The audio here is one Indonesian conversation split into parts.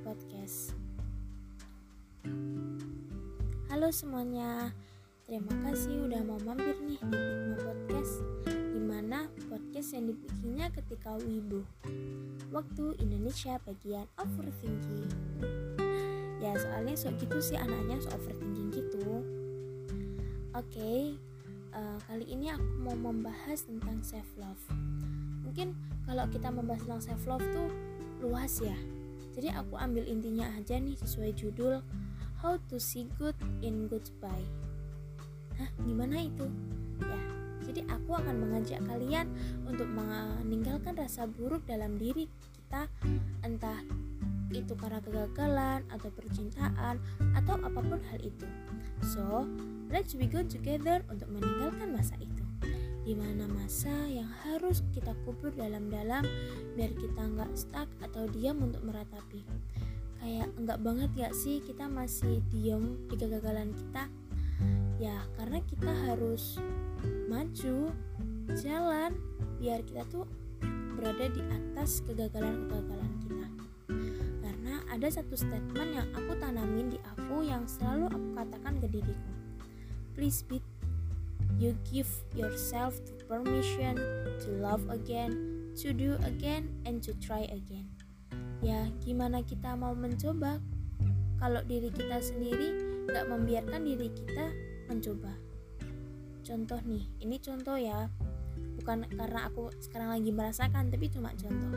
podcast. Halo semuanya, terima kasih udah mau mampir nih di Pikma Podcast Di mana podcast yang dibikinnya ketika wibu. Waktu Indonesia bagian overthinking. Ya soalnya so gitu sih anaknya so overthinking gitu. Oke, uh, kali ini aku mau membahas tentang self love Mungkin kalau kita membahas tentang self love tuh luas ya jadi aku ambil intinya aja nih sesuai judul How to see good in goodbye. Hah, gimana itu? Ya, jadi aku akan mengajak kalian untuk meninggalkan rasa buruk dalam diri kita entah itu karena kegagalan atau percintaan atau apa pun hal itu. So, let's be good together untuk meninggalkan masa itu di mana masa yang harus kita kubur dalam-dalam biar kita nggak stuck atau diam untuk meratapi. Kayak enggak banget gak sih kita masih diam di kegagalan kita? Ya karena kita harus maju jalan biar kita tuh berada di atas kegagalan-kegagalan kita. Karena ada satu statement yang aku tanamin di aku yang selalu aku katakan ke diriku please be You give yourself the permission to love again, to do again, and to try again. Ya, gimana kita mau mencoba kalau diri kita sendiri gak membiarkan diri kita mencoba? Contoh nih, ini contoh ya, bukan karena aku sekarang lagi merasakan, tapi cuma contoh.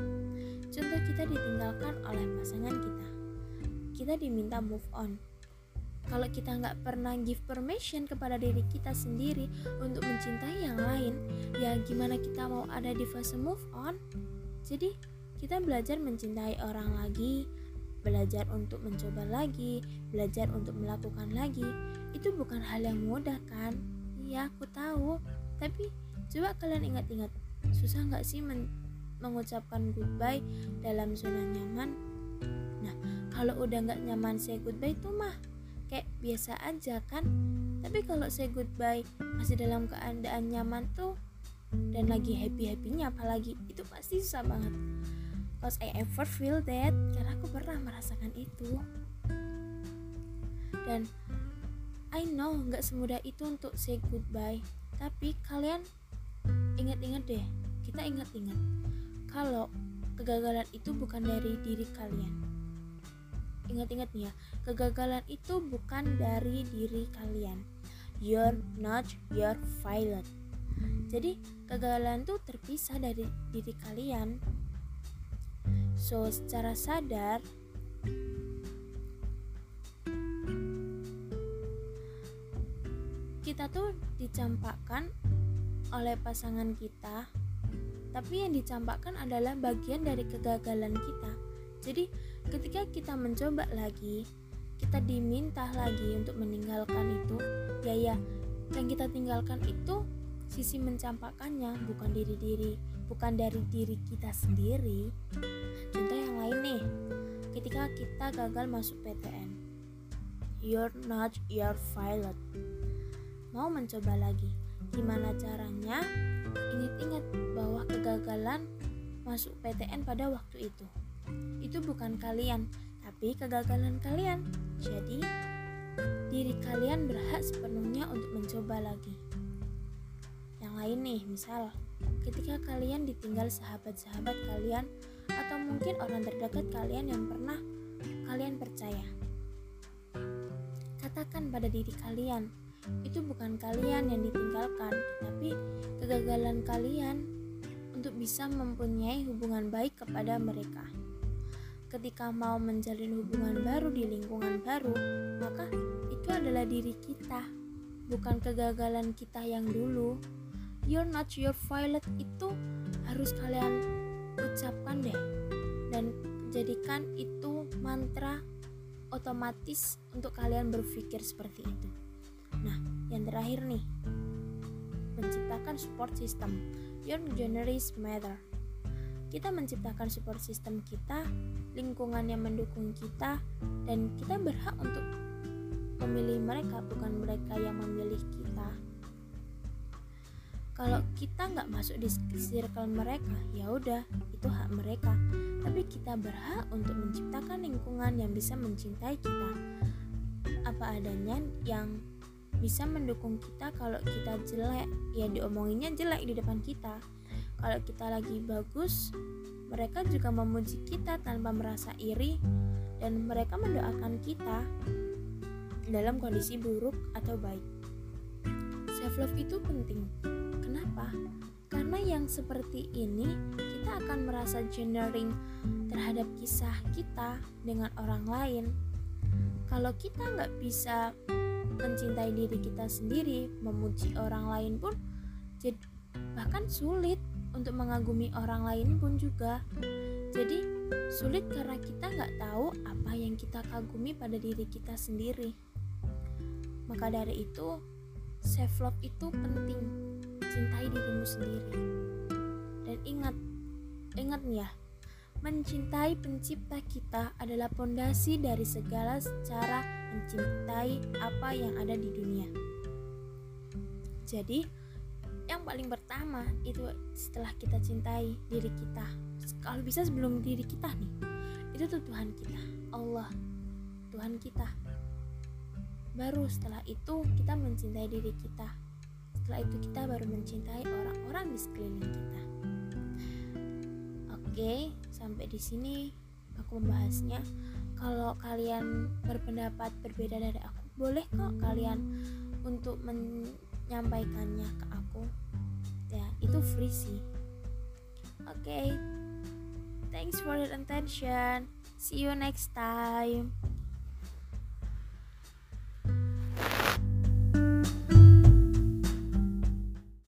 Contoh kita ditinggalkan oleh pasangan kita. Kita diminta move on, kalau kita nggak pernah give permission kepada diri kita sendiri untuk mencintai yang lain, ya gimana kita mau ada di fase move on? Jadi, kita belajar mencintai orang lagi, belajar untuk mencoba lagi, belajar untuk melakukan lagi. Itu bukan hal yang mudah kan? Iya, aku tahu. Tapi coba kalian ingat-ingat, susah nggak sih men mengucapkan goodbye dalam zona nyaman? Nah, kalau udah nggak nyaman say goodbye itu mah kayak biasa aja kan. Tapi kalau say goodbye masih dalam keadaan nyaman tuh dan lagi happy happynya apalagi itu pasti susah banget. Cause I ever feel that karena aku pernah merasakan itu. Dan I know nggak semudah itu untuk say goodbye. Tapi kalian ingat-ingat deh kita ingat-ingat kalau kegagalan itu bukan dari diri kalian ingat-ingat nih ya kegagalan itu bukan dari diri kalian. You're not your pilot jadi kegagalan itu terpisah dari diri kalian. So secara sadar kita tuh dicampakkan oleh pasangan kita tapi yang dicampakkan adalah bagian dari kegagalan kita. Jadi ketika kita mencoba lagi kita diminta lagi untuk meninggalkan itu. Ya ya yang kita tinggalkan itu sisi mencampakkannya bukan diri diri bukan dari diri kita sendiri. Contoh yang lain nih ketika kita gagal masuk PTN you're not your pilot. Mau mencoba lagi gimana caranya? Ingat-ingat bahwa kegagalan masuk PTN pada waktu itu itu bukan kalian, tapi kegagalan kalian. Jadi, diri kalian berhak sepenuhnya untuk mencoba lagi. Yang lain nih, misal ketika kalian ditinggal sahabat-sahabat kalian atau mungkin orang terdekat kalian yang pernah kalian percaya. Katakan pada diri kalian, itu bukan kalian yang ditinggalkan, tapi kegagalan kalian untuk bisa mempunyai hubungan baik kepada mereka ketika mau menjalin hubungan baru di lingkungan baru, maka itu adalah diri kita, bukan kegagalan kita yang dulu. You're not your violet itu harus kalian ucapkan deh dan jadikan itu mantra otomatis untuk kalian berpikir seperti itu. Nah, yang terakhir nih, menciptakan support system. Your generous matter kita menciptakan support system kita, lingkungan yang mendukung kita, dan kita berhak untuk memilih mereka, bukan mereka yang memilih kita. Kalau kita nggak masuk di circle mereka, ya udah itu hak mereka. tapi kita berhak untuk menciptakan lingkungan yang bisa mencintai kita apa adanya yang bisa mendukung kita kalau kita jelek ya diomonginnya jelek di depan kita kalau kita lagi bagus mereka juga memuji kita tanpa merasa iri dan mereka mendoakan kita dalam kondisi buruk atau baik. Self love itu penting. Kenapa? Karena yang seperti ini kita akan merasa genering terhadap kisah kita dengan orang lain. Kalau kita nggak bisa mencintai diri kita sendiri memuji orang lain pun bahkan sulit untuk mengagumi orang lain pun juga. Jadi sulit karena kita nggak tahu apa yang kita kagumi pada diri kita sendiri. Maka dari itu self love itu penting. Cintai dirimu sendiri. Dan ingat ingat nih ya mencintai pencipta kita adalah pondasi dari segala cara mencintai apa yang ada di dunia. Jadi yang paling pertama itu setelah kita cintai diri kita. Kalau bisa sebelum diri kita nih itu tuh Tuhan kita Allah Tuhan kita. Baru setelah itu kita mencintai diri kita. Setelah itu kita baru mencintai orang-orang di sekeliling kita. Oke sampai di sini aku membahasnya. Kalau kalian berpendapat berbeda dari aku boleh kok kalian untuk menyampaikannya ke aku. Ya itu free sih. Oke. Okay. thanks for your attention. See you next time